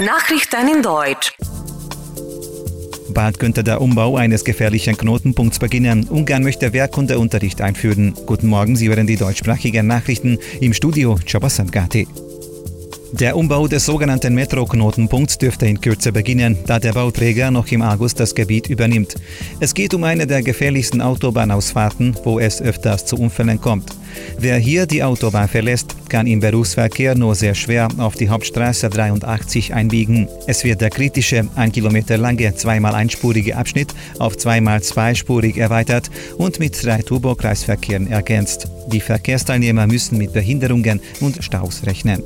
Nachrichten in Deutsch. Bald könnte der Umbau eines gefährlichen Knotenpunkts beginnen. Ungarn möchte Werkkundeunterricht einführen. Guten Morgen, Sie hören die deutschsprachigen Nachrichten im Studio Chabasangati. Der Umbau des sogenannten Metro-Knotenpunkts dürfte in Kürze beginnen, da der Bauträger noch im August das Gebiet übernimmt. Es geht um eine der gefährlichsten Autobahnausfahrten, wo es öfters zu Unfällen kommt. Wer hier die Autobahn verlässt, kann im Berufsverkehr nur sehr schwer auf die Hauptstraße 83 einbiegen. Es wird der kritische, ein Kilometer lange, zweimal einspurige Abschnitt auf zweimal zweispurig erweitert und mit drei Turbokreisverkehren ergänzt. Die Verkehrsteilnehmer müssen mit Behinderungen und Staus rechnen.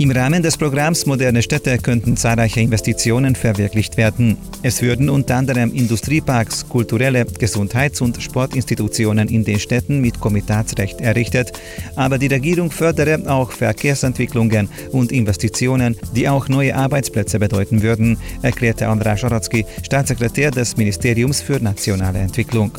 Im Rahmen des Programms Moderne Städte könnten zahlreiche Investitionen verwirklicht werden. Es würden unter anderem Industrieparks, kulturelle Gesundheits- und Sportinstitutionen in den Städten mit Komitatsrecht errichtet, aber die Regierung fördere auch Verkehrsentwicklungen und Investitionen, die auch neue Arbeitsplätze bedeuten würden, erklärte András Aratzki, Staatssekretär des Ministeriums für nationale Entwicklung.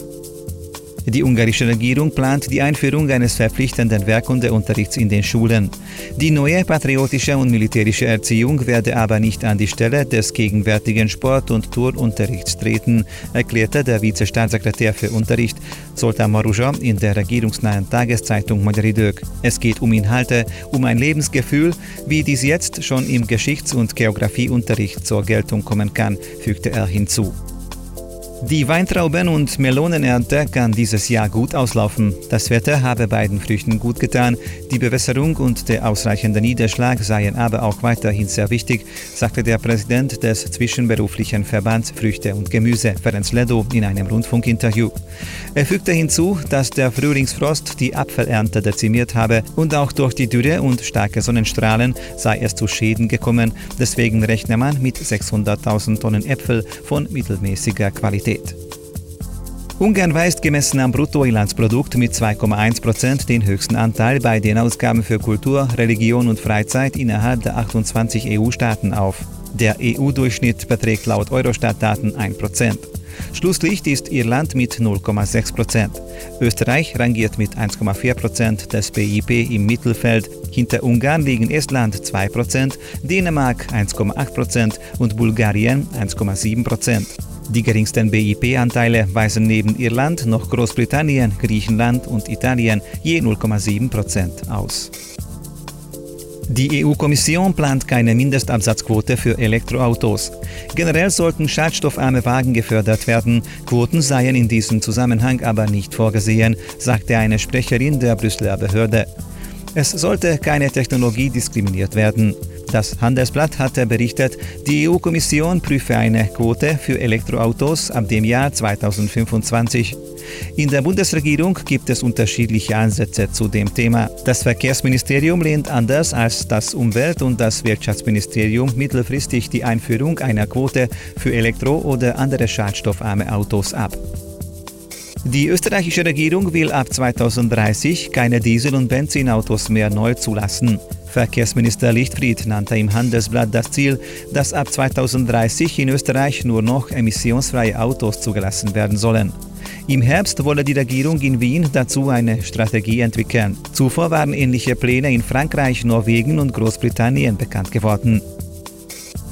Die ungarische Regierung plant die Einführung eines verpflichtenden Werkundeunterrichts in den Schulen. Die neue patriotische und militärische Erziehung werde aber nicht an die Stelle des gegenwärtigen Sport- und Turnunterrichts treten, erklärte der Vizestaatssekretär für Unterricht Zoltán Maruja in der regierungsnahen Tageszeitung Magyari Dök. Es geht um Inhalte, um ein Lebensgefühl, wie dies jetzt schon im Geschichts- und Geografieunterricht zur Geltung kommen kann, fügte er hinzu. Die Weintrauben- und Melonenernte kann dieses Jahr gut auslaufen. Das Wetter habe beiden Früchten gut getan. Die Bewässerung und der ausreichende Niederschlag seien aber auch weiterhin sehr wichtig, sagte der Präsident des zwischenberuflichen Verbands Früchte und Gemüse, Ferenc Ledo, in einem Rundfunkinterview. Er fügte hinzu, dass der Frühlingsfrost die Apfelernte dezimiert habe und auch durch die Dürre und starke Sonnenstrahlen sei es zu Schäden gekommen. Deswegen rechne man mit 600.000 Tonnen Äpfel von mittelmäßiger Qualität. Qualität. Ungarn weist gemessen am Bruttoinlandsprodukt mit 2,1 Prozent den höchsten Anteil bei den Ausgaben für Kultur, Religion und Freizeit innerhalb der 28 EU-Staaten auf. Der EU-Durchschnitt beträgt laut Eurostat-Daten 1 Prozent. Schlusslicht ist Irland mit 0,6 Prozent. Österreich rangiert mit 1,4 Prozent des BIP im Mittelfeld. Hinter Ungarn liegen Estland 2 Prozent, Dänemark 1,8 Prozent und Bulgarien 1,7 Prozent. Die geringsten BIP-Anteile weisen neben Irland noch Großbritannien, Griechenland und Italien je 0,7 Prozent aus. Die EU-Kommission plant keine Mindestabsatzquote für Elektroautos. Generell sollten schadstoffarme Wagen gefördert werden. Quoten seien in diesem Zusammenhang aber nicht vorgesehen, sagte eine Sprecherin der Brüsseler Behörde. Es sollte keine Technologie diskriminiert werden. Das Handelsblatt hatte berichtet, die EU-Kommission prüfe eine Quote für Elektroautos ab dem Jahr 2025. In der Bundesregierung gibt es unterschiedliche Ansätze zu dem Thema. Das Verkehrsministerium lehnt anders als das Umwelt- und das Wirtschaftsministerium mittelfristig die Einführung einer Quote für elektro- oder andere schadstoffarme Autos ab. Die österreichische Regierung will ab 2030 keine Diesel- und Benzinautos mehr neu zulassen. Verkehrsminister Lichtfried nannte im Handelsblatt das Ziel, dass ab 2030 in Österreich nur noch emissionsfreie Autos zugelassen werden sollen. Im Herbst wolle die Regierung in Wien dazu eine Strategie entwickeln. Zuvor waren ähnliche Pläne in Frankreich, Norwegen und Großbritannien bekannt geworden.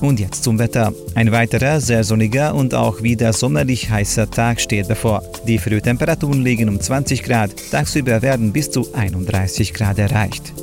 Und jetzt zum Wetter. Ein weiterer, sehr sonniger und auch wieder sommerlich heißer Tag steht bevor. Die Frühtemperaturen liegen um 20 Grad, tagsüber werden bis zu 31 Grad erreicht.